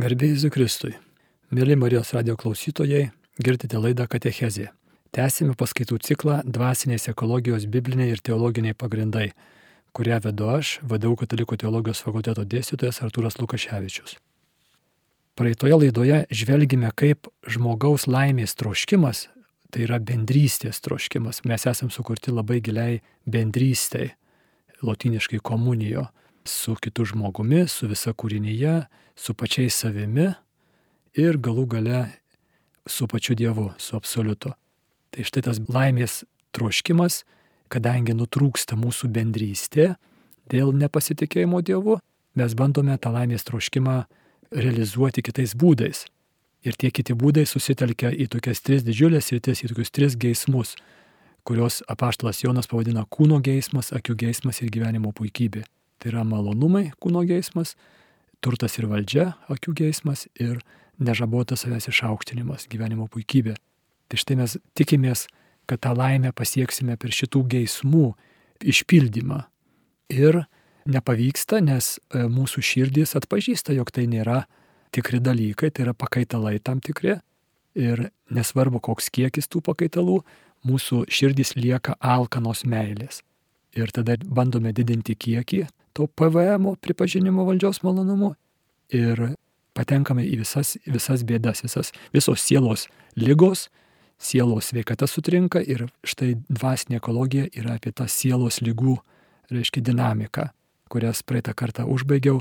Garbėjai Zikristui. Mėly Marijos radio klausytojai, girdite laidą Katechezė. Tęsime paskaitų ciklą Dvasinės ekologijos bibliniai ir teologiniai pagrindai, kurią vedu aš, vadovau Katalikų teologijos fakulteto dėstytojas Artūras Lukaševičius. Praeitoje laidoje žvelgime, kaip žmogaus laimės troškimas, tai yra bendrystės troškimas, mes esame sukurti labai giliai bendrystei, lotiniškai komunijo, su kitu žmogumi, su visa kūrinyje, su pačiais savimi ir galų gale su pačiu Dievu, su absoliutu. Tai štai tas laimės troškimas, kadangi nutrūksta mūsų bendrystė dėl nepasitikėjimo Dievu, mes bandome tą laimės troškimą realizuoti kitais būdais. Ir tie kiti būdai susitelkia į tokias tris didžiulės rytis, į tokius tris geismus, kurios apaštalas Jonas pavadina kūno geismas, akių geismas ir gyvenimo puikybė. Tai yra malonumai, kūno geismas, turtas ir valdžia, akių geismas ir nežabotas savęs išaukštinimas, gyvenimo puikybė. Tai štai mes tikimės, kad tą laimę pasieksime per šitų geismų išpildymą. Ir nepavyksta, nes e, mūsų širdys atpažįsta, jog tai nėra tikri dalykai, tai yra pakaitalai tam tikri. Ir nesvarbu, koks kiekis tų pakaitalų, mūsų širdys lieka alkanos meilės. Ir tada bandome didinti kiekį to PVM pripažinimo valdžios malonumu ir patenkame į visas, visas bėdas, visas, visos sielos lygos, sielos sveikata sutrinka ir štai dvasinė ekologija yra apie tą sielos lygų, reiškia, dinamiką, kurias praeitą kartą užbaigiau,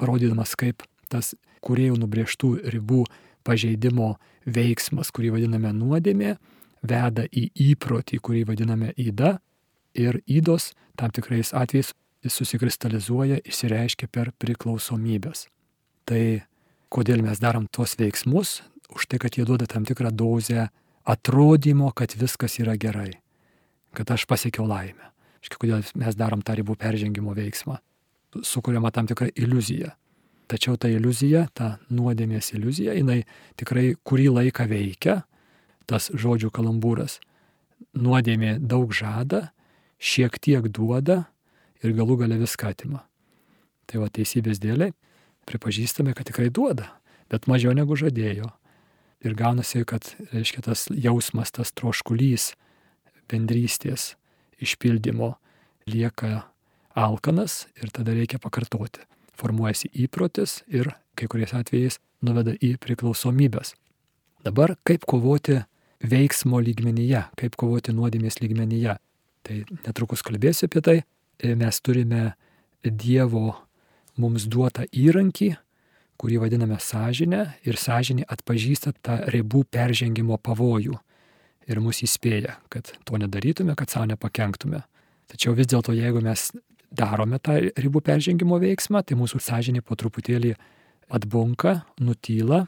parodydamas, kaip tas kuriejų nubrėžtų ribų pažeidimo veiksmas, kurį vadiname nuodėmė, veda į įprotį, kurį vadiname įda, ir įdos tam tikrais atvejais jis susikristalizuoja, išsireiškia per priklausomybės. Tai kodėl mes darom tuos veiksmus? Už tai, kad jie duoda tam tikrą dozę atrodymo, kad viskas yra gerai, kad aš pasiekiau laimę. Iškia, kodėl mes darom tą ribų peržengimo veiksmą. Sukuriama tam tikra iliuzija. Tačiau ta iliuzija, ta nuodėmės iliuzija, jinai tikrai kurį laiką veikia, tas žodžių kalambūras. Nuodėmė daug žada, šiek tiek duoda, ir galų gale viską atima. Tai va teisybės dėliai pripažįstame, kad tikrai duoda, bet mažiau negu žadėjo. Ir gaunasi, kad, reiškia, tas jausmas, tas troškulys bendrystės išpildymo lieka alkanas ir tada reikia pakartoti. Formuojasi įprotis ir kai kuriais atvejais nuveda į priklausomybės. Dabar kaip kovoti veiksmo lygmenyje, kaip kovoti nuodėmės lygmenyje. Tai netrukus kalbėsiu apie tai, mes turime Dievo mums duotą įrankį, kurį vadiname sąžinę ir sąžinė atpažįsta tą ribų peržengimo pavojų ir mus įspėja, kad to nedarytume, kad savo nepakenktume. Tačiau vis dėlto, jeigu mes darome tą ribų peržengimo veiksmą, tai mūsų sąžinė po truputėlį atbunka, nutyla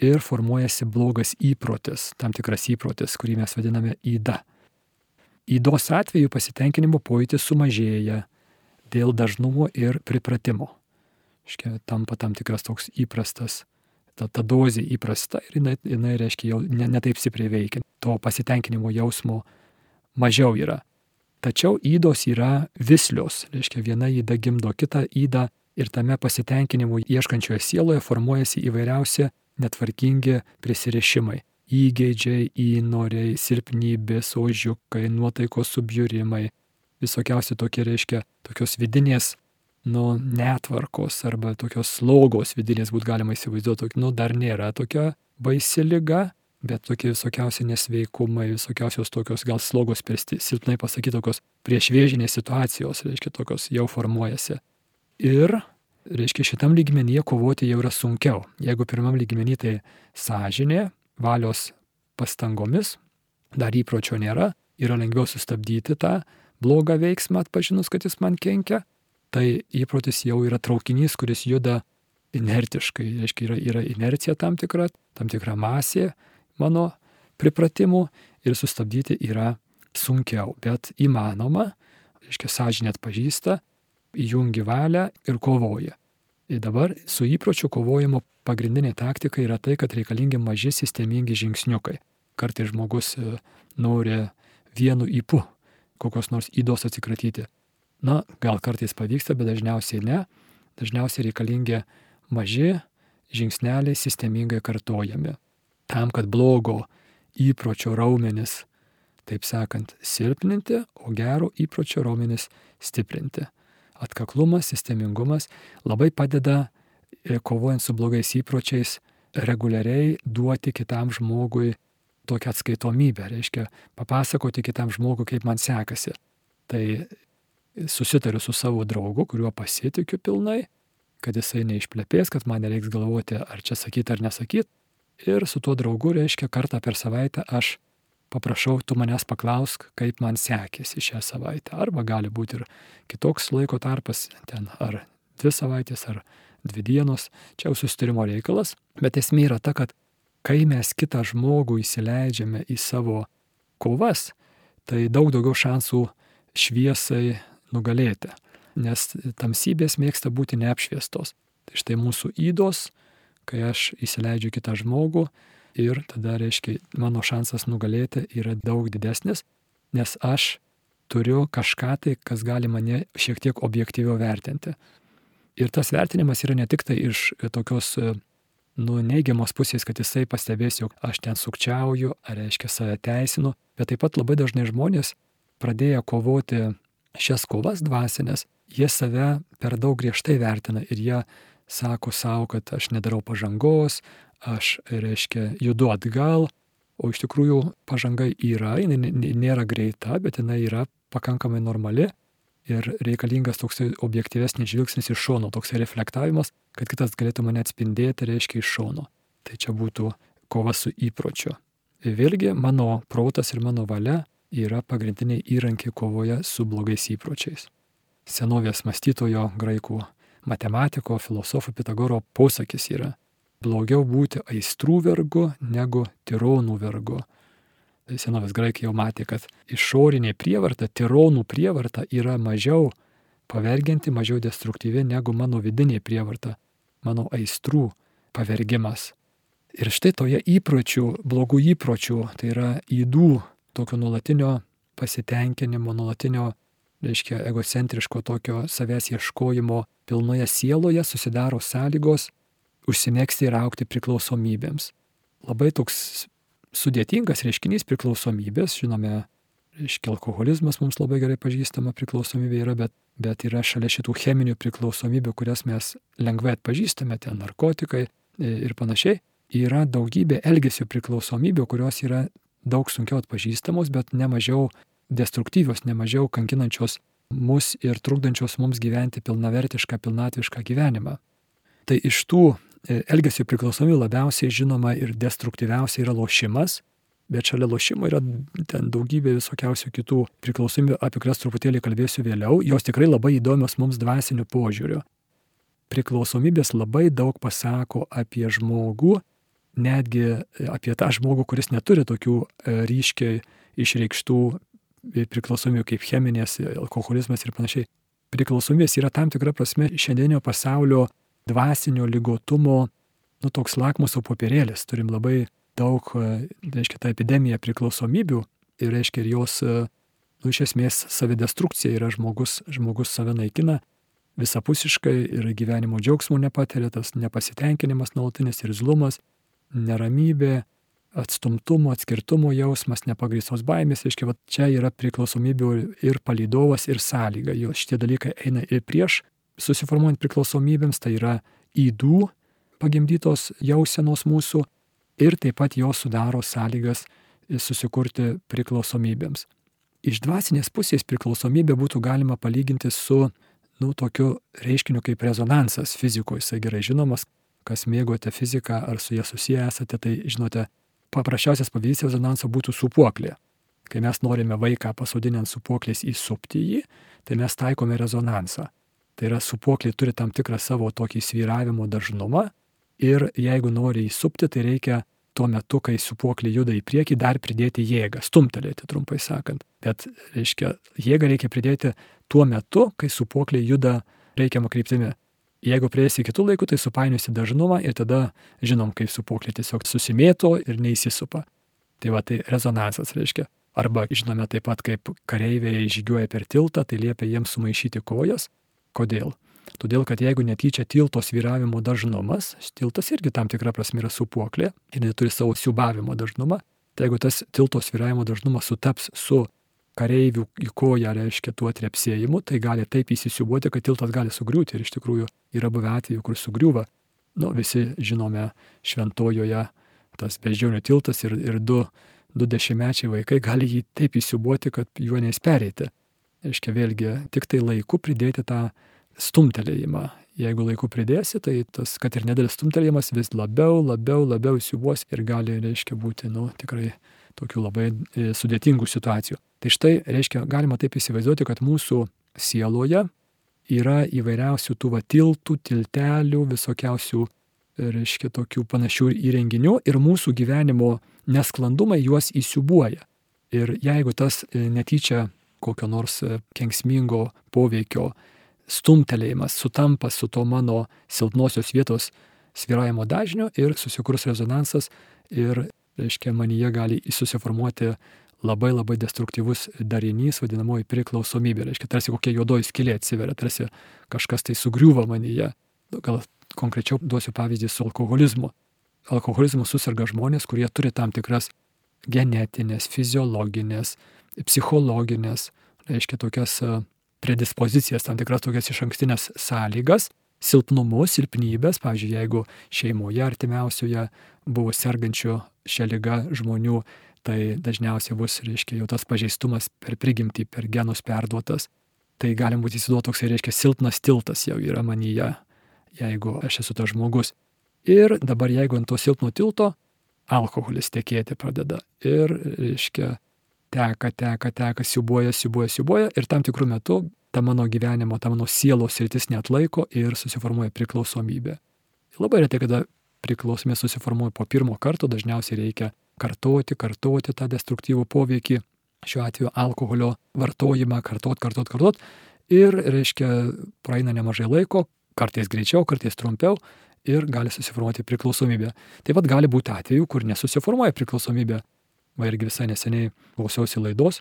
ir formuojasi blogas įprotis, tam tikras įprotis, kurį mes vadiname įda. Įdos atveju pasitenkinimo pojūtis sumažėja dėl dažnumo ir pripratimo. Iškia, tampa tam tikras toks įprastas, ta, ta dozė įprasta ir jinai, jinai reiškia, jau netaip ne stipriai veikia. To pasitenkinimo jausmo mažiau yra. Tačiau įdos yra vislios, reiškia, viena įda gimdo kitą įdą ir tame pasitenkinimo ieškančioje sieloje formuojasi įvairiausi netvarkingi prisirišimai įgeidžiai, įnoriai, silpnybės, ožiukai, nuotaikos subjurimai, visokiausi tokie reiškia, tokios vidinės, nu, netvarkos arba tokios slogos vidinės būtų galima įsivaizduoti, nu, dar nėra tokia baisi lyga, bet tokie visokiausi nesveikumai, visokiausios tokios gal slogos, silpnai pasakyti, tokios priešvėžinės situacijos, reiškia, tokios jau formuojasi. Ir, reiškia, šitam lygmenyje kovoti jau yra sunkiau. Jeigu pirmam lygmenį tai sąžinė, valios pastangomis, dar įpročio nėra, yra lengviau sustabdyti tą blogą veiksmą atpažinus, kad jis man kenkia, tai įprotis jau yra traukinys, kuris juda inertiškai, reiškia, yra, yra inercija tam tikra, tam tikra masė mano pripratimų ir sustabdyti yra sunkiau, bet įmanoma, reiškia, sąžinė atpažįsta, įjungi valią ir kovoja. Dabar su įpročiu kovojimo pagrindinė taktika yra tai, kad reikalingi maži sistemingi žingsniukai. Kartais žmogus e, nori vienu įpu kokios nors įdos atsikratyti. Na, gal kartais pavyksta, bet dažniausiai ne. Dažniausiai reikalingi maži žingsneliai sistemingai kartojami. Tam, kad blogo įpročio raumenis, taip sakant, silpninti, o gero įpročio raumenis stiprinti. Atkaklumas, sistemingumas labai padeda e, kovojant su blogais įpročiais reguliariai duoti kitam žmogui tokią atskaitomybę, reiškia papasakoti kitam žmogui, kaip man sekasi. Tai susitariu su savo draugu, kuriuo pasitikiu pilnai, kad jisai neišplepės, kad man nereiks galvoti, ar čia sakyti ar nesakyti. Ir su tuo draugu, reiškia, kartą per savaitę aš paprašau, tu manęs paklausk, kaip man sekėsi šią savaitę. Arba gali būti ir kitoks laiko tarpas, ten ar dvi savaitės, ar dvi dienos, čia jau susitarimo reikalas. Bet esmė yra ta, kad kai mes kitą žmogų įsileidžiame į savo kovas, tai daug daugiau šansų šviesai nugalėti nes tamsybės mėgsta būti neapšviestos. Tai štai mūsų įdos, kai aš įsileidžiu kitą žmogų ir tada, reiškia, mano šansas nugalėti yra daug didesnis, nes aš turiu kažką tai, kas gali mane šiek tiek objektyviau vertinti. Ir tas vertinimas yra ne tik tai iš tokios nu, neigiamos pusės, kad jisai pastebės, jog aš ten sukčiauju, ar reiškia save teisinu, bet taip pat labai dažnai žmonės pradėję kovoti šias kovas dvasinės, jie save per daug griežtai vertina ir jie sako savo, kad aš nedarau pažangos, aš, reiškia, judu atgal, o iš tikrųjų pažanga yra, jinai nėra greita, bet jinai yra pakankamai normali ir reikalingas toksai objektyvesnis žvilgsnis iš šono, toksai reflektavimas, kad kitas galėtų mane atspindėti, reiškia, iš šono. Tai čia būtų kova su įpročiu. Vėlgi, mano protas ir mano valia yra pagrindiniai įrankiai kovoje su blogais įpročiais senovės mąstytojo graikų matematiko, filosofo Pitagoro posakis yra blogiau būti aistrų vergu negu tironų vergu. Senovės graikai jau matė, kad išorinė prievarta, tironų prievarta yra mažiau pavergianti, mažiau destruktyvi negu mano vidinė prievarta, mano aistrų pavergimas. Ir štai toje įpročių, blogų įpročių, tai yra įdų, tokio nuolatinio pasitenkinimo, nuolatinio reiškia egocentriško tokio savęs ieškojimo pilnoje sieloje susidaro sąlygos užsimėgsti ir aukti priklausomybėms. Labai toks sudėtingas reiškinys priklausomybės, žinome, reiškia alkoholizmas mums labai gerai pažįstama priklausomybė yra, bet, bet yra šalia šitų cheminių priklausomybių, kurias mes lengvai atpažįstame, ten narkotikai ir panašiai, yra daugybė elgesio priklausomybių, kurios yra daug sunkiau atpažįstamos, bet nemažiau destruktyvios, nemažiau kankinančios mus ir trukdančios mums gyventi pilnavertišką, pilnatvišką gyvenimą. Tai iš tų e, elgesio priklausomybių labiausiai žinoma ir destruktyviausia yra lošimas, bet šalia lošimo yra ten daugybė visokiausių kitų priklausomybių, apie kurias truputėlį kalbėsiu vėliau, jos tikrai labai įdomios mums dvasiniu požiūriu. Priklausomybės labai daug pasako apie žmogų, netgi apie tą žmogų, kuris neturi tokių e, ryškiai išreikštų priklausomybių kaip cheminės, alkoholizmas ir panašiai. Priklausomybės yra tam tikra prasme šiandienio pasaulio dvasinio lygotumo, nu, toks lakmuso popierėlis. Turim labai daug, reiškia, tą epidemiją priklausomybių ir, reiškia, ir jos, nu, iš esmės, savidestrukcija yra žmogus, žmogus save naikina visapusiškai ir gyvenimo džiaugsmo nepatiria, tas nepasitenkinimas nuolatinis ir zlumas, neramybė, atstumtumo, atskirtumo jausmas, nepagristos baimės, reiškia, va, čia yra priklausomybių ir palydovas, ir sąlyga. Jo šitie dalykai eina ir prieš susiformuojant priklausomybėms, tai yra įdų pagimdytos jausenos mūsų ir taip pat jos sudaro sąlygas susikurti priklausomybėms. Iš dvasinės pusės priklausomybę būtų galima palyginti su, nu, tokiu reiškiniu kaip rezonansas fizikoje, jisai gerai žinomas, kas mėgote fiziką ar su jie susiję esate, tai žinote, paprasčiausias pavyzdys rezonanso būtų supuoklė. Kai mes norime vaiką pasodinant supuoklės įsupti jį, tai mes taikome rezonansą. Tai yra supuoklė turi tam tikrą savo tokį svyravimo dažnumą ir jeigu nori įsupti, tai reikia tuo metu, kai supuoklė juda į priekį, dar pridėti jėgą, stumtelėti, trumpai sakant. Bet, reiškia, jėgą reikia pridėti tuo metu, kai supuoklė juda reikiamą kryptimį. Jeigu prieisi kitų laikų, tai supainiosi dažnumą ir tada žinom, kaip supoklė tiesiog susimėto ir neįsisupa. Tai va, tai rezonansas reiškia. Arba žinome taip pat, kaip kareiviai žygiuoja per tiltą, tai liepia jiems sumaišyti kojas. Kodėl? Todėl, kad jeigu netyčia tilto sviravimo dažnumas, tiltas irgi tam tikra prasme yra supuoklė ir neturi savo siubavimo dažnumą, tai jeigu tas tilto sviravimo dažnumas sutaps su kareivių į koją reiškia tuo trepsėjimu, tai gali taip įsisiubuoti, kad tiltas gali sugriūti ir iš tikrųjų yra buvę atvejų, kur sugriūva. Nu, visi žinome šventojoje tas beždžionių tiltas ir, ir du, du dešimtmečiai vaikai gali jį taip įsiubuoti, kad juo neįsperėti. Reiškia vėlgi tik tai laiku pridėti tą stumtelėjimą. Jeigu laiku pridėsi, tai tas, kad ir nedėlis stumtelėjimas vis labiau, labiau, labiau įsiubuos ir gali, reiškia, būti, nu, tikrai tokių labai e, sudėtingų situacijų. Tai štai, reiškia, galima taip įsivaizduoti, kad mūsų sieloje yra įvairiausių tų va tiltų, tiltelių, visokiausių, reiškia, tokių panašių įrenginių ir mūsų gyvenimo nesklandumai juos įsiubuoja. Ir jeigu tas e, netyčia kokio nors e, kenksmingo poveikio stumtelėjimas sutampa su to mano silpnosios vietos sviravimo dažniu ir susikurs rezonansas ir reiškia, manyje gali susiformuoti labai labai destruktyvus darinys, vadinamoji priklausomybė. Reiškia, tarsi kokia juodoji skilė atsiveria, tarsi kažkas tai sugriuva manyje. Gal konkrečiau duosiu pavyzdį su alkoholizmu. Alkoholizmu susirga žmonės, kurie turi tam tikras genetinės, fiziologinės, psichologinės, reiškia tokias predispozicijas, tam tikras tokias iš ankstinės sąlygas, silpnumus, silpnybės, pavyzdžiui, jeigu šeimoje artimiausioje buvo sergančių šią lygą žmonių, tai dažniausiai bus, reiškia, jau tas pažeistumas per prigimtį, per genus perduotas. Tai galim būti įsivaizduoti toks, reiškia, silpnas tiltas jau yra manyje, jeigu aš esu tas žmogus. Ir dabar jeigu ant to silpno tilto alkoholis tekėti pradeda ir, reiškia, teka, teka, teka, siubuoja, siubuoja, siubuoja ir tam tikrų metų ta mano gyvenimo, ta mano sielos rytis net laiko ir susiformuoja priklausomybė. Labai retai, kada priklausomybė susiformuoja po pirmo karto, dažniausiai reikia kartoti, kartoti tą destruktyvų poveikį, šiuo atveju alkoholio vartojimą, kartot, kartot, kartot. Ir, reiškia, praeina nemažai laiko, kartais greičiau, kartais trumpiau ir gali susiformuoti priklausomybė. Taip pat gali būti atvejų, kur nesusiformuoja priklausomybė. Va irgi visai neseniai klausiausi laidos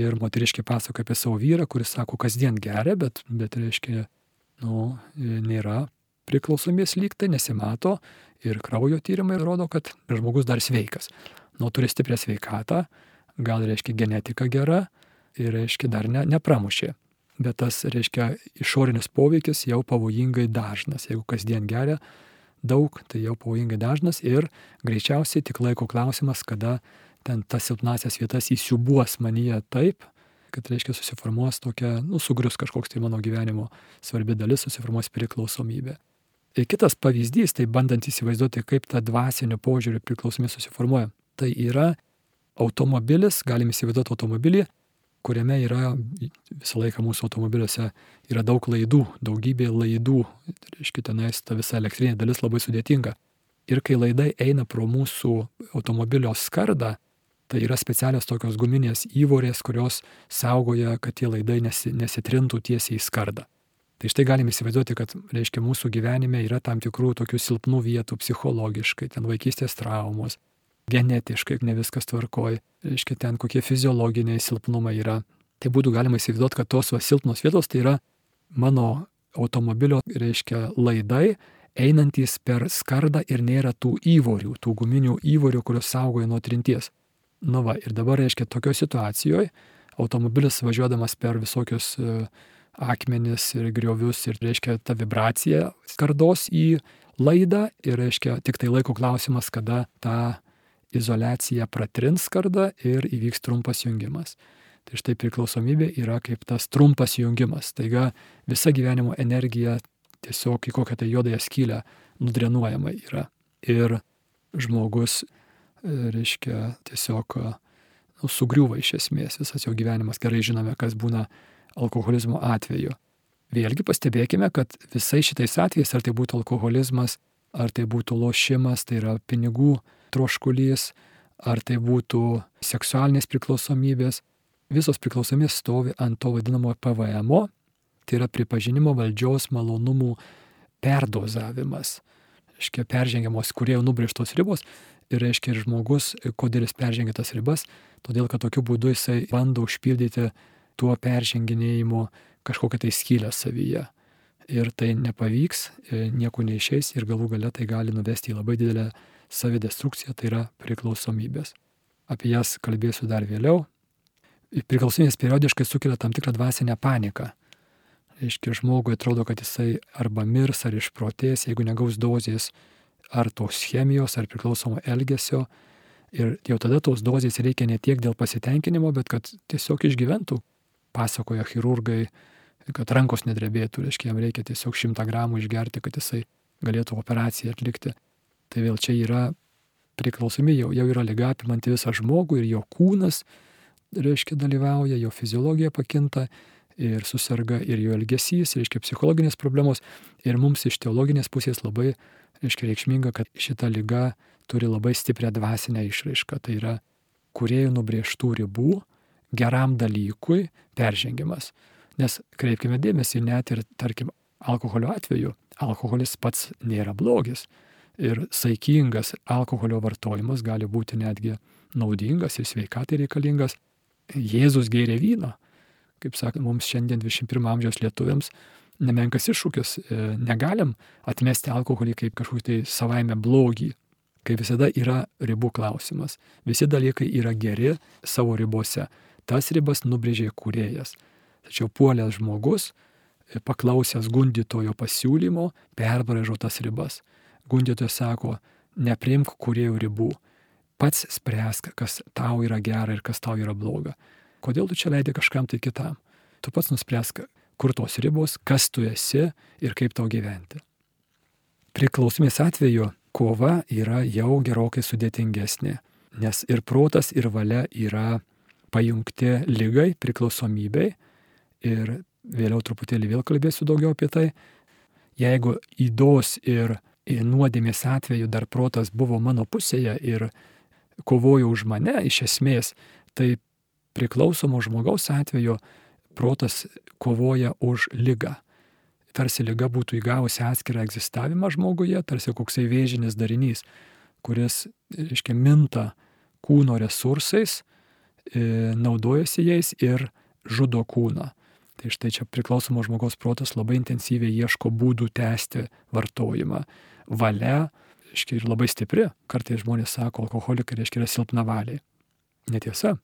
ir moteriškiai pasako apie savo vyrą, kuris sako, kasdien geria, bet, bet reiškia, nu, nėra priklausomės lygtai, nesimato ir kraujo tyrimai rodo, kad žmogus dar sveikas. Nu, turi stiprią sveikatą, gal reiškia genetika gera ir reiškia dar ne, nepramušė. Bet tas, reiškia, išorinis poveikis jau pavojingai dažnas. Jeigu kasdien geria daug, tai jau pavojingai dažnas ir greičiausiai tik laiko klausimas, kada ten tas silpnasias vietas įsiubuos manyje taip, kad, reiškia, susiformuos tokia, nu, sugrius kažkoks tai mano gyvenimo svarbi dalis, susiformuos priklausomybė. Ir kitas pavyzdys, tai bandant įsivaizduoti, kaip ta dvasinio požiūrio priklausomybė susiformuoja, tai yra automobilis, galim įsivaizduoti automobilį, kuriame yra visą laiką mūsų automobiliuose yra daug laidų, daugybė laidų, tai reiškia, tenais ta visa elektrinė dalis labai sudėtinga. Ir kai laidai eina pro mūsų automobilio skardą, Tai yra specialios tokios guminės įvorės, kurios saugoja, kad tie laidai nesi, nesitrintų tiesiai į skardą. Tai štai galime įsivaizduoti, kad, reiškia, mūsų gyvenime yra tam tikrų tokių silpnų vietų psichologiškai, ten vaikystės traumos, genetiškai ne viskas tvarkoja, reiškia, ten kokie fiziologiniai silpnumai yra. Tai būtų galima įsivaizduoti, kad tos silpnos vietos tai yra mano automobilio, reiškia, laidai, einantys per skardą ir nėra tų įvorių, tų guminių įvorių, kurios saugoja nuo trinties. Nu va, ir dabar, reiškia, tokioje situacijoje automobilis važiuodamas per visokius e, akmenis ir griovius ir, reiškia, ta vibracija skardos į laidą ir, reiškia, tik tai laiko klausimas, kada ta izolacija pratrins skardą ir įvyks trumpas jungimas. Tai štai priklausomybė yra kaip tas trumpas jungimas. Taiga visa gyvenimo energija tiesiog į kokią tai juodąją skylę nudrenuojama yra. Ir žmogus reiškia, tiesiog nu, sugriūva iš esmės visas jo gyvenimas. Gerai žinome, kas būna alkoholizmo atveju. Vėlgi pastebėkime, kad visais šitais atvejais, ar tai būtų alkoholizmas, ar tai būtų lošimas, tai yra pinigų troškulys, ar tai būtų seksualinės priklausomybės, visos priklausomybės stovi ant to vadinamojo PVM, tai yra pripažinimo valdžios malonumų perdozavimas. Iškia peržengiamos, kurie jau nubrėžtos ribos ir reiškia ir žmogus, kodėl jis peržengia tas ribas, todėl kad tokiu būdu jisai bando užpildyti tuo perženginėjimu kažkokią tai skylę savyje. ir tai nepavyks, e, nieko neišeis ir galų gale tai gali nuvesti į labai didelę savidestrukciją, tai yra priklausomybės. Apie jas kalbėsiu dar vėliau. Priklausomybės periodiškai sukelia tam tikrą dvasinę paniką. Aiškiai, žmogui atrodo, kad jisai arba mirs, ar išprotės, jeigu negaus dozės ar tos chemijos, ar priklausomo elgesio. Ir jau tada tos dozės reikia ne tiek dėl pasitenkinimo, bet kad tiesiog išgyventų, pasakoja chirurgai, kad rankos nedrebėtų, reiškia, jam reikia tiesiog šimtą gramų išgerti, kad jisai galėtų operaciją atlikti. Tai vėl čia yra priklausomi, jau, jau yra lyga apimanti visą žmogų ir jo kūnas, reiškia, dalyvauja, jo fiziologija pakinta ir susirga ir jo elgesys, reiškia, psichologinės problemos. Ir mums iš teologinės pusės labai, reiškia, reikšminga, kad šita lyga turi labai stiprią dvasinę išraišką. Tai yra kuriejų nubrėžtų ribų geram dalykui peržengimas. Nes kreipkime dėmesį, net ir, tarkim, alkoholio atveju, alkoholis pats nėra blogis. Ir saikingas alkoholio vartojimas gali būti netgi naudingas ir sveikatai reikalingas. Jėzus gėrė vyną. Kaip sakė, mums šiandien 21 amžiaus lietuviams nemenkas iššūkis. E, negalim atmesti alkoholį kaip kažkokį tai savaime blogį. Kaip visada yra ribų klausimas. Visi dalykai yra geri savo ribose. Tas ribas nubrėžė kūrėjas. Tačiau puolęs žmogus, e, paklausęs gundytojo pasiūlymo, perbražo tas ribas. Gundytojas sako, neprimk kuriejų ribų, pats spręsk, kas tau yra gera ir kas tau yra bloga. Kodėl tu čia leidai kažkam tai kitam? Tu pats nuspręsk, kur tos ribos, kas tu esi ir kaip tau gyventi. Priklausomės atveju kova yra jau gerokai sudėtingesnė, nes ir protas, ir valia yra pajungti lygai, priklausomybei ir vėliau truputėlį vėl kalbėsiu daugiau apie tai. Jeigu įdos ir nuodėmės atveju dar protas buvo mano pusėje ir kovojo už mane iš esmės, tai priklausomo žmogaus atveju protas kovoja už lygą. Tarsi lyga būtų įgavusi atskirą egzistavimą žmoguje, tarsi koksai vėžinis darinys, kuris, reiškia, minta kūno resursais, e, naudojasi jais ir žudo kūną. Tai štai čia priklausomo žmogaus protas labai intensyviai ieško būdų tęsti vartojimą. Valia, reiškia, ir labai stipri. Kartais žmonės sako, alkoholikai, reiškia, yra silpna valiai. Netiesa.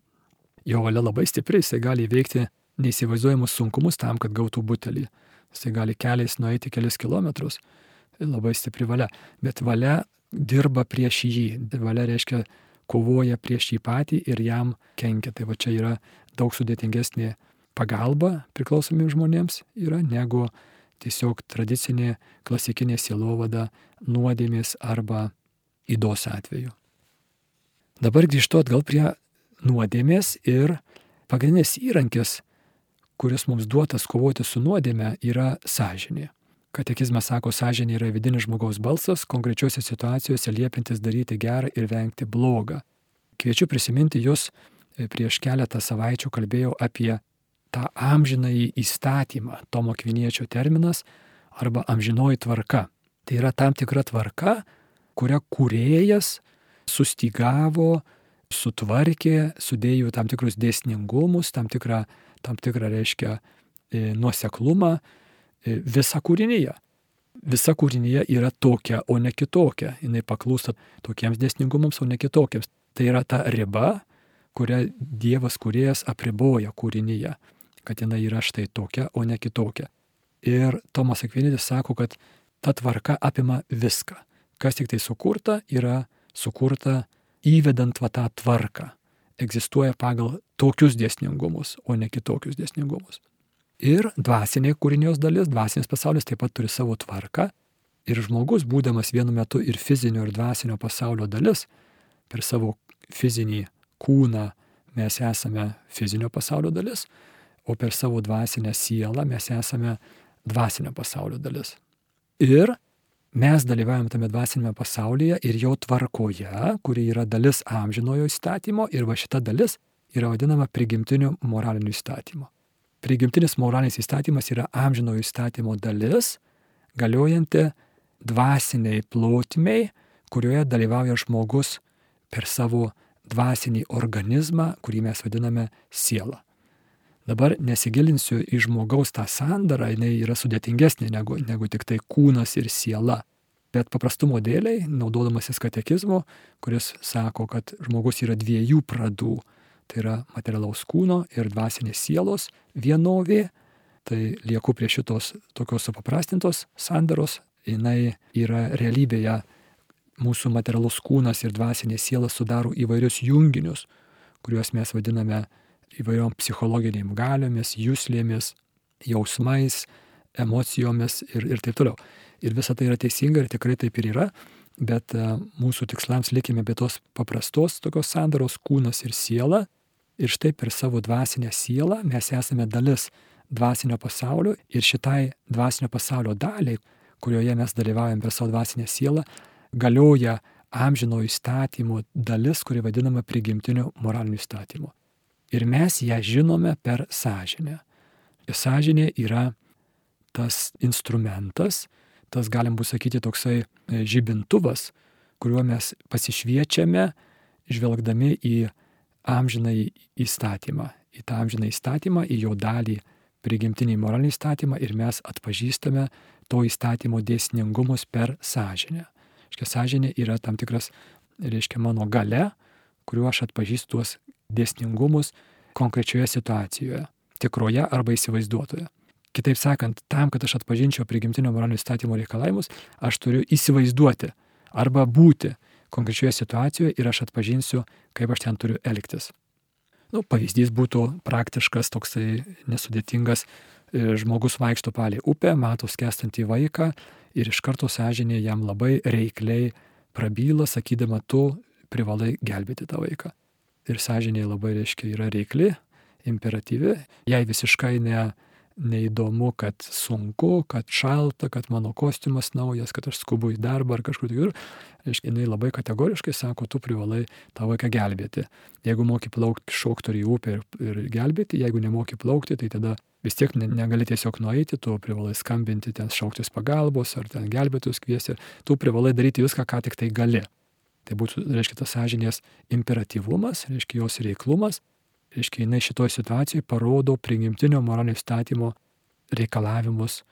Jo valia labai stipri, jisai gali įveikti neįsivaizduojamus sunkumus tam, kad gautų butelį. Jisai gali keliais nueiti kelius kilometrus. Labai stipri valia. Bet valia dirba prieš jį. Valia reiškia kovoja prieš jį patį ir jam kenkia. Tai va čia yra daug sudėtingesnė pagalba priklausomiems žmonėms yra negu tiesiog tradicinė klasikinė sielovada nuodėmės arba įdos atveju. Dabar grįžtu atgal prie nuodėmės ir pagrindinis įrankis, kuris mums duotas kovoti su nuodėme, yra sąžinė. Katekizmas sako, sąžinė yra vidinis žmogaus balsas, konkrečiose situacijose liepintis daryti gerą ir vengti blogą. Kviečiu prisiminti jūs, prieš keletą savaičių kalbėjau apie tą amžinąjį įstatymą, Tomo Kviniečio terminas, arba amžinoji tvarka. Tai yra tam tikra tvarka, kurią kūrėjas sustygavo, sutvarkė, sudėjo tam tikrus dėsningumus, tam tikrą, tam tikrą reiškia e, nuoseklumą visą kūrinyje. Visa kūrinyje yra tokia, o ne kitokia. Jis paklūsta tokiems dėsningumams, o ne kitokiems. Tai yra ta riba, kurią Dievas kuriejas apriboja kūrinyje kad jinai yra štai tokia, o ne kitokia. Ir Tomas Akvinidis sako, kad ta tvarka apima viską. Kas tik tai sukurta, yra sukurta įvedant va tą tvarką. Egzistuoja pagal tokius dėsningumus, o ne kitokius dėsningumus. Ir dvasinė kūrinijos dalis, dvasinis pasaulis taip pat turi savo tvarką. Ir žmogus, būdamas vienu metu ir fizinio, ir dvasinio pasaulio dalis, per savo fizinį kūną mes esame fizinio pasaulio dalis, o per savo dvasinę sielą mes esame dvasinio pasaulio dalis. Ir mes dalyvaujam tame dvasinėme pasaulyje ir jo tvarkoje, kuri yra dalis amžinojo įstatymo ir va šita dalis yra vadinama prigimtiniu moraliniu įstatymu. Prigimtinis moralinis įstatymas yra amžinojo įstatymo dalis, galiojanti dvasiniai plotmiai, kurioje dalyvauja žmogus per savo dvasinį organizmą, kurį mes vadiname sielą. Dabar nesigilinsiu į žmogaus tą sandarą, jinai yra sudėtingesnė negu, negu tik tai kūnas ir siela. Bet paprastumo dėliai, naudodamasis katekizmu, kuris sako, kad žmogus yra dviejų pradų, tai yra materialaus kūno ir dvasinės sielos vienovė, tai lieku prie šitos tokios supaprastintos sandaros, jinai yra realybėje. Mūsų materialus kūnas ir dvasinė siela sudaro įvairius junginius, kuriuos mes vadiname įvairiom psichologiniam galiomis, jūslėmis, jausmais, emocijomis ir, ir taip toliau. Ir visa tai yra teisinga ir tikrai taip ir yra, bet e, mūsų tikslams likime be tos paprastos tokios sandaros kūnas ir siela. Ir štai per savo dvasinę sielą mes esame dalis dvasinio pasaulio ir šitai dvasinio pasaulio daliai, kurioje mes dalyvaujame per savo dvasinę sielą, galioja amžino įstatymo dalis, kuri vadinama prigimtiniu moraliniu įstatymu. Ir mes ją žinome per sąžinę. Sąžinė yra tas instrumentas, tas galim bus sakyti toksai e, žibintuvas, kuriuo mes pasišviečiame, žvelgdami į amžiną įstatymą, į tą amžiną įstatymą, į jo dalį prigimtinį moralinį įstatymą ir mes atpažįstame to įstatymo dėsningumus per sąžinę. Reiškia, sąžinė yra tam tikras, reiškia, mano gale, kuriuo aš atpažįstu tuos dėsningumus konkrečioje situacijoje, tikroje arba įsivaizduotoje. Kitaip sakant, tam, kad aš atpažinčiau prigimtinio moralinio įstatymo reikalavimus, aš turiu įsivaizduoti arba būti konkrečioje situacijoje ir aš atpažinsiu, kaip aš ten turiu elgtis. Nu, pavyzdys būtų praktiškas, toksai nesudėtingas. E, žmogus vaikšto palį upę, mato skestantį vaiką ir iš karto sąžinė jam labai reikliai prabyla, sakydama, tu privalai gelbėti tą vaiką. Ir sąžinė labai, reiškia, yra reikli, imperatyvi, jai visiškai ne, neįdomu, kad sunku, kad šalta, kad mano kostiumas naujas, kad aš skubu į darbą ar kažkur kitur. Reiškia, jinai labai kategoriškai sako, tu privalai tą vaiką gelbėti. Jeigu moki plaukti, šokti į upę ir, ir gelbėti, jeigu nemoki plaukti, tai tada vis tiek ne, negali tiesiog nueiti, tu privalai skambinti, ten šauktis pagalbos ar ten gelbėtus kviesti, tu privalai daryti viską, ką tik tai gali. Tai būtų, reiškia, tas sąžinės imperatyvumas, reiškia, jos reiklumas reiškia, jinai šitoje situacijoje parodo prigimtinio moralinio įstatymo reikalavimus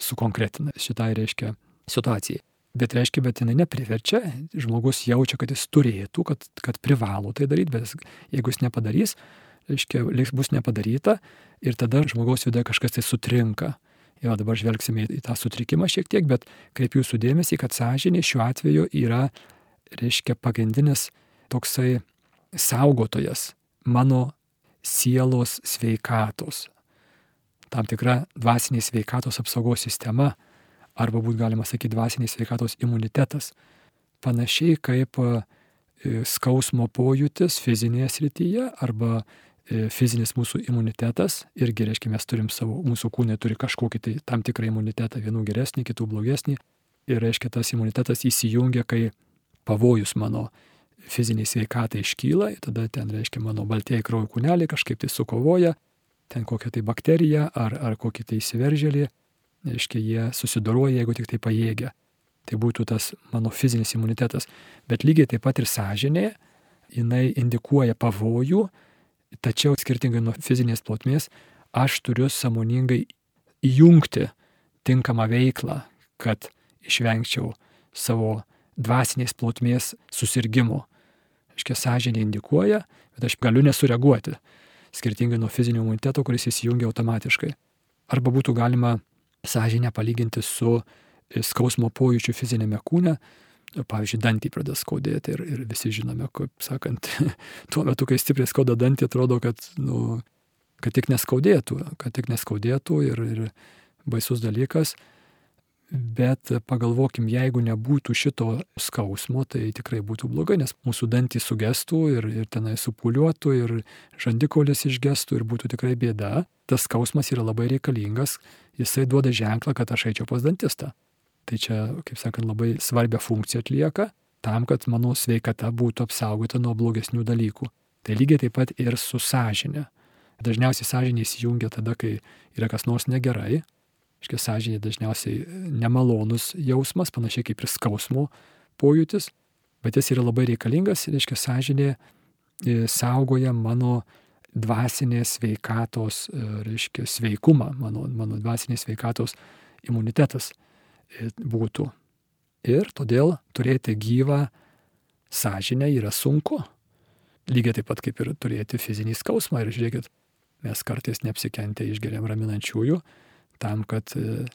sukonkretina šitai, reiškia, situacijai. Bet reiškia, bet jinai nepriverčia, žmogus jaučia, kad jis turėtų, kad, kad privalo tai daryti, bet jeigu jis nepadarys, reiškia, liks bus nepadaryta ir tada žmogaus viduje kažkas tai sutrinka. Jo dabar žvelgsime į tą sutrikimą šiek tiek, bet kreipiu jūsų dėmesį, kad sąžinė šiuo atveju yra, reiškia, pagrindinis toksai saugotojas mano sielos sveikatos. Tam tikra dvasinės sveikatos apsaugos sistema, arba būtų galima sakyti dvasinės sveikatos imunitetas. Panašiai kaip e, skausmo pojūtis fizinėje srityje arba e, fizinis mūsų imunitetas, irgi reiškia, mes turim savo, mūsų kūnai turi kažkokį tai tam tikrą imunitetą, vienų geresnį, kitų blogesnį. Ir reiškia, tas imunitetas įsijungia, kai pavojus mano fiziniai sveikatai iškyla, tada ten, reiškia, mano baltieji kraujo kūneliai kažkaip tai sukovoja, ten kokią tai bakteriją ar, ar kokį tai įsiveržėlį, reiškia, jie susidoroja, jeigu tik tai pajėgia. Tai būtų tas mano fizinis imunitetas. Bet lygiai taip pat ir sąžinė, jinai indikuoja pavojų, tačiau skirtingai nuo fizinės plotmės, aš turiu samoningai įjungti tinkamą veiklą, kad išvengčiau savo dvasinės plotmės susirgymo. Iškia, sąžinė indikuoja, bet aš galiu nesureaguoti, skirtingai nuo fizinio imuniteto, kuris įsijungia automatiškai. Arba būtų galima sąžinę palyginti su e, skausmo pojūčiu fizinėme kūne, pavyzdžiui, dantį pradeda skaudėti ir, ir visi žinome, kaip sakant, tuo metu, kai stipriai skauda dantį, atrodo, kad, nu, kad tik neskaudėtų, kad tik neskaudėtų ir, ir baisus dalykas, Bet pagalvokim, jeigu nebūtų šito skausmo, tai tikrai būtų blogai, nes mūsų dantys sugestų ir, ir tenai supuliuotų ir žandikaulis išgestų ir būtų tikrai bėda. Tas skausmas yra labai reikalingas, jisai duoda ženklą, kad aš eičiau pas dantistą. Tai čia, kaip sakant, labai svarbią funkciją atlieka tam, kad mano sveikata būtų apsaugota nuo blogesnių dalykų. Tai lygiai taip pat ir su sąžinė. Dažniausiai sąžinė įsijungia tada, kai yra kas nors negerai, Iškia sąžinė dažniausiai nemalonus jausmas, panašiai kaip ir skausmo pojūtis, bet jis yra labai reikalingas, reiškia sąžinė e, saugoja mano dvasinės sveikatos, e, reiškia, sveikumą, mano, mano dvasinės sveikatos imunitetas e, būtų. Ir todėl turėti gyvą sąžinę yra sunku. Lygiai taip pat kaip ir turėti fizinį skausmą. Ir žiūrėkit, mes kartais neapsikentę išgeriam raminančiųjų tam, kad e,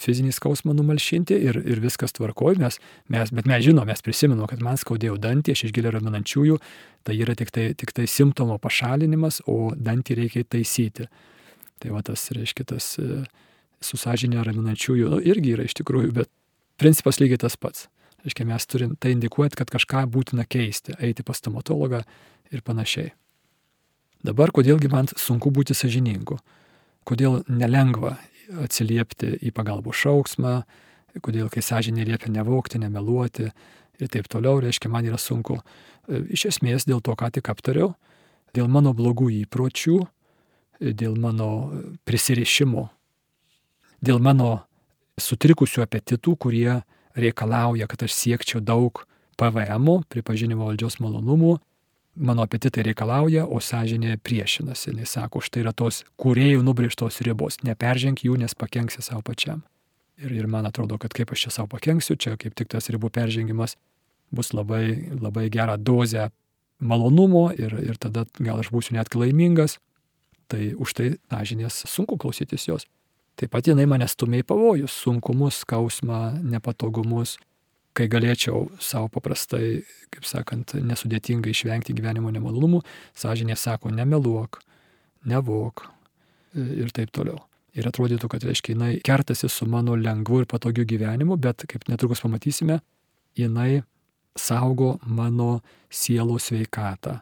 fizinį skausmą numalšinti ir, ir viskas tvarkoja, mes, mes, bet mes žinom, mes prisimenam, kad man skaudėjo dantį, aš išgėlė raminančiųjų, tai yra tik tai, tik tai simptomo pašalinimas, o dantį reikia taisyti. Tai va tas, reiškia, tas e, susažinė raminančiųjų nu, irgi yra iš tikrųjų, bet principas lygiai tas pats. Reiškia, mes turim tai indikuoti, kad kažką būtina keisti, eiti pas stomatologą ir panašiai. Dabar, kodėlgi man sunku būti sažiningu? Kodėl nelengva atsiliepti į pagalbos šauksmą, kodėl kai sąžinė liepia nevokti, nemeluoti ir taip toliau, reiškia, man yra sunku. Iš esmės dėl to, ką tik aptariau, dėl mano blogų įpročių, dėl mano prisirišimo, dėl mano sutrikusių apetitų, kurie reikalauja, kad aš siekčiau daug PVM, pripažinimo valdžios malonumų, mano apetitai reikalauja, o sąžinė priešinasi. Jis sako, štai yra tos kuriejų nubrėžtos ribos, neperženk jų, nes pakenksi savo pačiam. Ir, ir man atrodo, kad kaip aš čia savo pakenksiu, čia kaip tik tas ribų peržengimas bus labai, labai gera dozė malonumo ir, ir tada gal aš būsiu net laimingas. Tai už tai sąžinės sunku klausytis jos. Taip pat jinai mane stumia į pavojus, sunkumus, skausmą, nepatogumus, kai galėčiau savo paprastai, kaip sakant, nesudėtingai išvengti gyvenimo nemalonumų, sąžinė sako, nemeluok, nevok ir taip toliau. Ir atrodytų, kad, reiškia, jinai kertasi su mano lengvu ir patogiu gyvenimu, bet, kaip netrukus pamatysime, jinai saugo mano sielos sveikatą.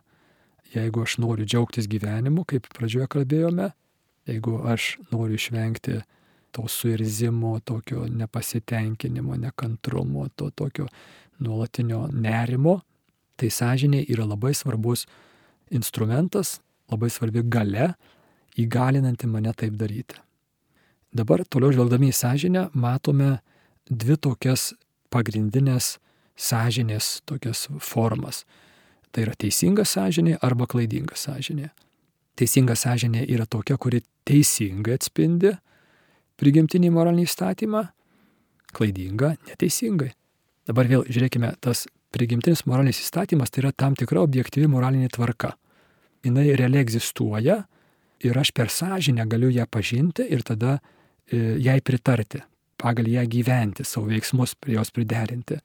Jeigu aš noriu džiaugtis gyvenimu, kaip pradžioje kalbėjome, jeigu aš noriu išvengti to suirzimo, tokio nepasitenkinimo, nekantrumo, to tokio nuolatinio nerimo, tai sąžinė yra labai svarbus instrumentas, labai svarbi gale, įgalinanti mane taip daryti. Dabar toliau žvelgdami į sąžinę matome dvi tokias pagrindinės sąžinės tokias formas. Tai yra teisinga sąžinė arba klaidinga sąžinė. Teisinga sąžinė yra tokia, kuri teisingai atspindi prigimtinį moralinį įstatymą, klaidinga neteisingai. Dabar vėl žiūrėkime, tas prigimtinis moralinis įstatymas tai yra tam tikra objektyvi moralinė tvarka. Jis realiai egzistuoja ir aš per sąžinę galiu ją pažinti ir tada e, jai pritarti, pagal ją gyventi, savo veiksmus prie jos priderinti.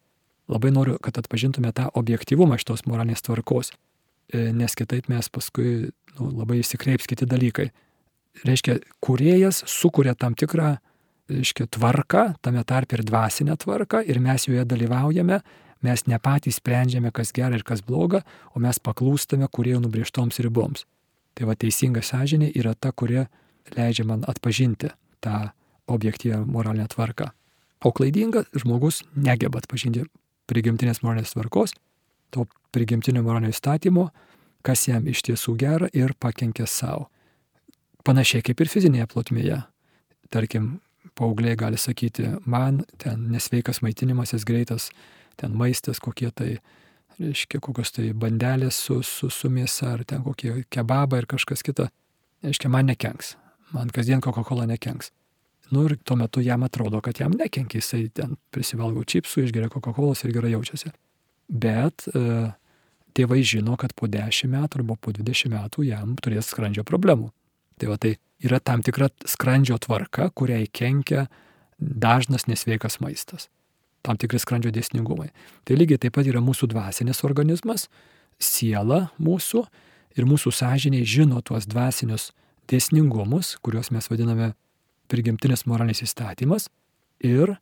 Labai noriu, kad atpažintume tą objektivumą šitos moralinės tvarkos. E, nes kitaip mes paskui nu, labai įsikreips kiti dalykai. Reiškia, kuriejas sukuria tam tikrą reiškia, tvarką, tame tarp ir dvasinę tvarką, ir mes joje dalyvaujame, mes ne patys sprendžiame, kas gera ir kas bloga, o mes paklūstame kuriejų nubrieštoms riboms. Tai va teisinga sąžinė yra ta, kuri leidžia man atpažinti tą objektyvę moralinę tvarką. O klaidingas žmogus negeba atpažinti prigimtinės moralinės tvarkos to prigimtinio moralinio įstatymo, kas jam iš tiesų gera ir pakenkia savo. Panašiai kaip ir fizinėje plotmėje. Tarkim, paaugliai gali sakyti, man ten nesveikas maitinimasis greitas, ten maistas kokie tai, reiškia, kokios tai bandelės su, su, su mėsa, ar ten kokie kebabai ir kažkas kita. Reiškia, man nekenks. Man kasdien Coca-Cola nekenks. Nu ir tuo metu jam atrodo, kad jam nekenkia, jisai ten prisivalgo čipsų, išgeria Coca-Cola ir gerai jaučiasi bet e, tėvai žino, kad po 10 metų arba po 20 metų jam turės skrandžio problemų. Tai va tai yra tam tikra skrandžio tvarka, kuriai kenkia dažnas nesveikas maistas. Tam tikri skrandžio dėsningumai. Tai lygiai taip pat yra mūsų dvasinis organizmas, siela mūsų ir mūsų sąžiniai žino tuos dvasinius dėsningumus, kuriuos mes vadiname prigimtinis moralinis įstatymas ir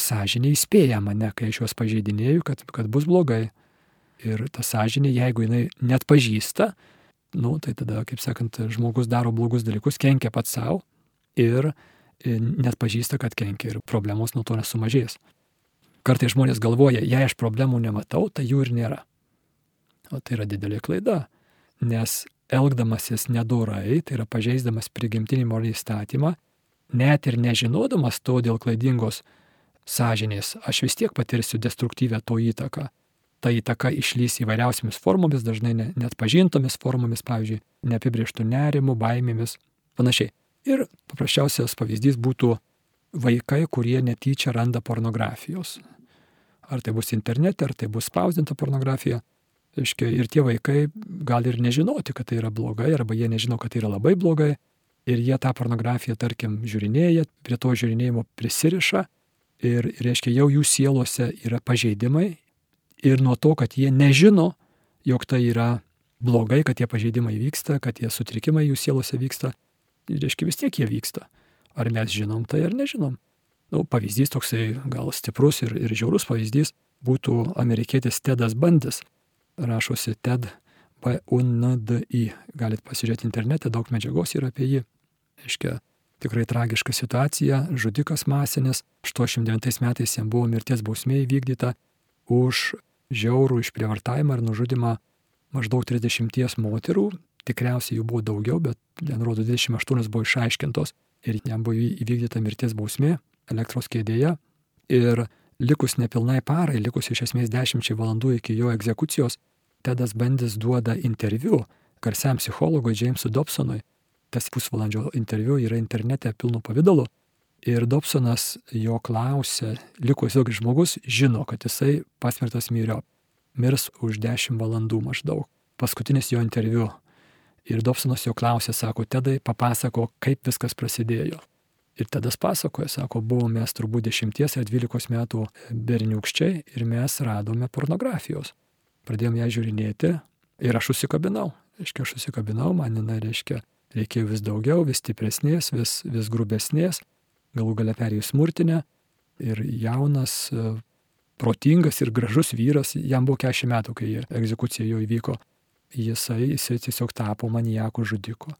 sąžinė įspėja mane, kai aš juos pažeidinėjau, kad, kad bus blogai. Ir ta sąžinė, jeigu jinai net pažįsta, nu, tai tada, kaip sakant, žmogus daro blogus dalykus, kenkia pats savo ir net pažįsta, kad kenkia ir problemos nuo to nesumažės. Kartai žmonės galvoja, jei aš problemų nematau, tai jų ir nėra. O tai yra didelė klaida, nes elgdamasis nedorai, tai yra pažeisdamas prigimtinį moralinį įstatymą, net ir nežinodamas to dėl klaidingos sąžinės, aš vis tiek patirsiu destruktyvę to įtaką. Ta įtaka išlys įvairiausiamis formomis, dažnai net pažintomis formomis, pavyzdžiui, neapibrieštų nerimų, baimėmis, panašiai. Ir paprasčiausias pavyzdys būtų vaikai, kurie netyčia randa pornografijos. Ar tai bus internete, ar tai bus spausdinta pornografija. Iškia, ir tie vaikai gali ir nežinoti, kad tai yra blogai, arba jie nežino, kad tai yra labai blogai. Ir jie tą pornografiją, tarkim, žiūrinėja, prie to žiūrinėjimo prisiriša. Ir, reiškia, jau jų sielose yra pažeidimai. Ir nuo to, kad jie nežino, jog tai yra blogai, kad tie pažeidimai vyksta, kad tie sutrikimai jų sielose vyksta, reiškia, vis tiek jie vyksta. Ar mes žinom tai ar nežinom. Nu, pavyzdys toksai gal stiprus ir, ir žiaurus pavyzdys būtų amerikietis Tedas Bandis rašosi TED PUNDI. Galit pasižiūrėti internete, daug medžiagos yra apie jį. Iškia, tikrai tragiška situacija, žudikas masinis, 89 metais jam buvo mirties bausmė įvykdyta už žiaurų išprievartavimą ir nužudimą maždaug 30 moterų, tikriausiai jų buvo daugiau, bet, ten rodo, 28 buvo išaiškintos ir jam buvo įvykdyta mirties bausmė elektros kėdėje. Ir likus nepilnai parai, likus iš esmės dešimčiai valandų iki jo egzekucijos, Tedas Bandis duoda interviu garsiam psichologui Jamesui Dobsonui. Tas pusvalandžio interviu yra internete pilnu pavydalu. Ir Dobsonas jo klausė, likus ilgai žmogus žino, kad jisai pasmertas myrio. Mirs už 10 valandų maždaug. Paskutinis jo interviu. Ir Dobsonas jo klausė, sako, Tedai, papasako, kaip viskas prasidėjo. Ir tada pasakoja, sako, buvome mes turbūt 10 ar 12 metų berniukščiai ir mes radome pornografijos. Pradėjome ją žiūrinėti ir aš užsikabinau. Reiškia, aš užsikabinau, man jinai reiškia, reikėjo vis daugiau, vis stipresnės, vis, vis grubesnės, galų gale perėjus smurtinę ir jaunas, protingas ir gražus vyras, jam buvo 40 metų, kai egzekucija jo įvyko, jisai, jisai tiesiog tapo manijakų žudiku.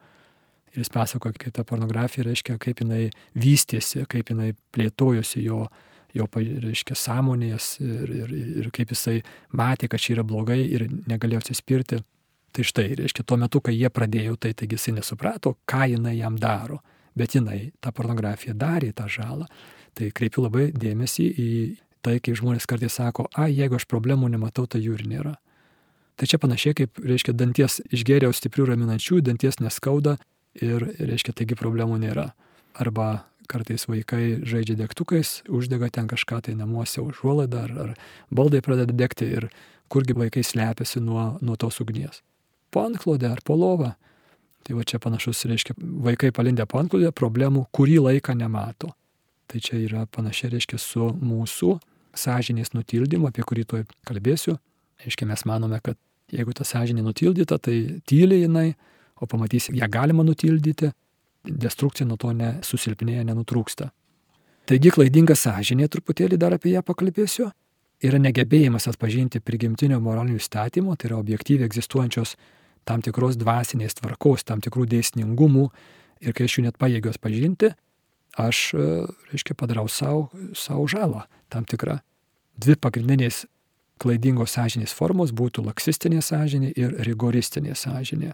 Ir jis pasakoja, kaip ta pornografija reiškia, kaip jinai vystėsi, kaip jinai plėtojosi jo, jo reiškia, sąmonės ir, ir, ir kaip jisai matė, kad čia yra blogai ir negalėjo atsispirti. Tai štai, reiškia, tuo metu, kai jie pradėjo, tai taigi jisai nesuprato, ką jinai jam daro, bet jinai tą pornografiją darė tą žalą. Tai kreipiu labai dėmesį į tai, kaip žmonės kartais sako, a, jeigu aš problemų nematau, tai jų ir nėra. Tai čia panašiai kaip, reiškia, danties išgėriau stiprių raminančių, danties neskauda, ir, reiškia, taigi problemų nėra. Arba kartais vaikai žaidžia degtukais, uždega ten kažką tai namuose užuolaidą, ar, ar baldai pradeda degti ir kurgi vaikai slepiasi nuo, nuo tos ugnies. Po antklodę ar po lovą. Tai va čia panašus, reiškia, vaikai palindę po antklodę problemų kurį laiką nemato. Tai čia yra panašiai, reiškia, su mūsų sąžinės nutildymu, apie kurį tuoj kalbėsiu. Reiškia, mes manome, kad jeigu ta sąžinė nutildyta, tai tyliai jinai, o pamatysi, ją galima nutildyti, destrukcija nuo to nesusilpnėja, nenutrūksta. Taigi klaidinga sąžinė, truputėlį dar apie ją pakalbėsiu, yra negebėjimas atpažinti prigimtinio moralinių įstatymų, tai yra objektyviai egzistuojančios tam tikros dvasinės tvarkos, tam tikrų dėsningumų ir kai aš jų net pajėgiu atpažinti, aš, reiškia, padarau savo, savo žalą tam tikrą. Dvi pagrindinės klaidingos sąžinės formos būtų laksistinė sąžinė ir rigoristinė sąžinė.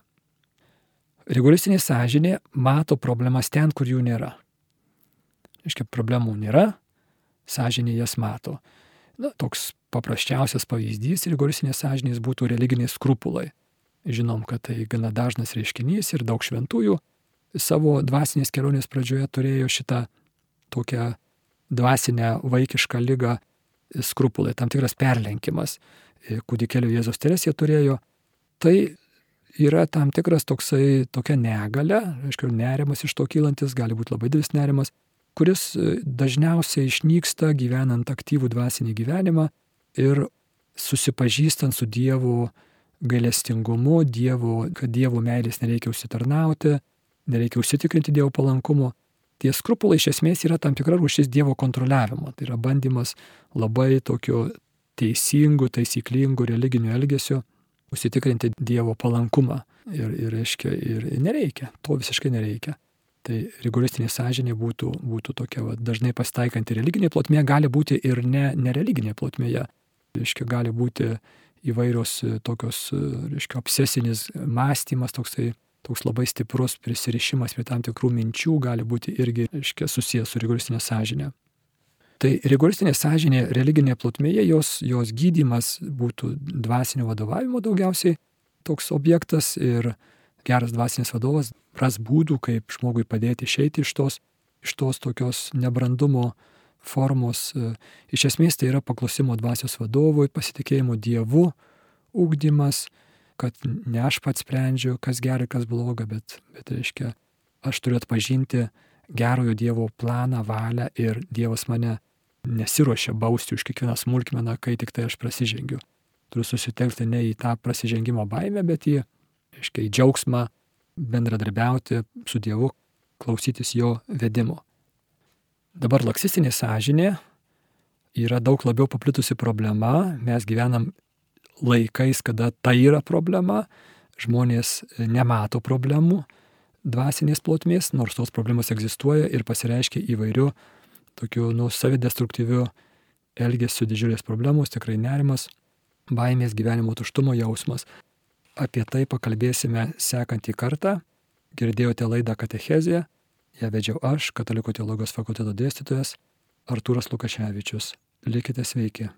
Rigoristinė sąžinė mato problemas ten, kur jų nėra. Iškia, problemų nėra, sąžinė jas mato. Na, toks paprasčiausias pavyzdys rigoristinės sąžinės būtų religiniai skrupulai. Žinom, kad tai gana dažnas reiškinys ir daug šventųjų savo dvasinės kelionės pradžioje turėjo šitą tokią dvasinę vaikišką lygą skrupulai, tam tikras perlenkimas. Kūdikėlio Jėzos Teresė turėjo. Tai yra tam tikras toksai, tokia negalė, aišku, nerimas iš to kylantis, gali būti labai didelis nerimas, kuris e, dažniausiai išnyksta gyvenant aktyvų dvasinį gyvenimą ir susipažįstant su Dievo gailestingumu, dievo, kad Dievo meilės nereikia užsitarnauti, nereikia užsitikrinti Dievo palankumo. Tie skrupulai iš esmės yra tam tikra rūšis Dievo kontroliavimo. Tai yra bandymas labai tokio teisingų, taisyklingų religinių elgesio užsitikrinti Dievo palankumą. Ir, ir, reiškia, ir nereikia, to visiškai nereikia. Tai rigoristinė sąžinė būtų, būtų tokia va, dažnai pasitaikanti religinė plotmė, gali būti ir ne, nereliginė plotmėje. Reiškia, gali būti įvairios e, tokios, e, reiškia, obsesinis mąstymas, toksai, toks labai stiprus prisirišimas prie tam tikrų minčių gali būti irgi, reiškia, susijęs su rigoristinė sąžinė. Tai rigoristinė sąžinė religinėje plotmėje, jos, jos gydimas būtų dvasinio vadovavimo daugiausiai toks objektas ir geras dvasinis vadovas ras būdų, kaip žmogui padėti išeiti iš tos, iš tos tokios nebrandumo formos. Iš esmės tai yra paklusimo dvasios vadovui, pasitikėjimo Dievu, ūkdymas, kad ne aš pats sprendžiu, kas gerai, kas bloga, bet, bet reiškia, aš turiu atpažinti gerojo Dievo planą, valią ir Dievas mane nesiuošia bausti už kiekvieną smulkmeną, kai tik tai aš prasižengiu. Turiu susitelkti ne į tą prasižengimo baimę, bet į, aiškiai, džiaugsmą bendradarbiauti su Dievu, klausytis jo vedimo. Dabar laksistinė sąžinė yra daug labiau paplitusi problema. Mes gyvenam laikais, kada tai yra problema, žmonės nemato problemų dvasinės plotmės, nors tos problemos egzistuoja ir pasireiškia įvairių tokių nu, savidestruktyvių elgesių didžiulės problemos, tikrai nerimas, baimės gyvenimo tuštumo jausmas. Apie tai pakalbėsime sekantį kartą. Girdėjote laidą Katechezija, ją vedžiau aš, Katalikų teologijos fakulteto dėstytojas Artūras Lukaševičius. Likite sveiki.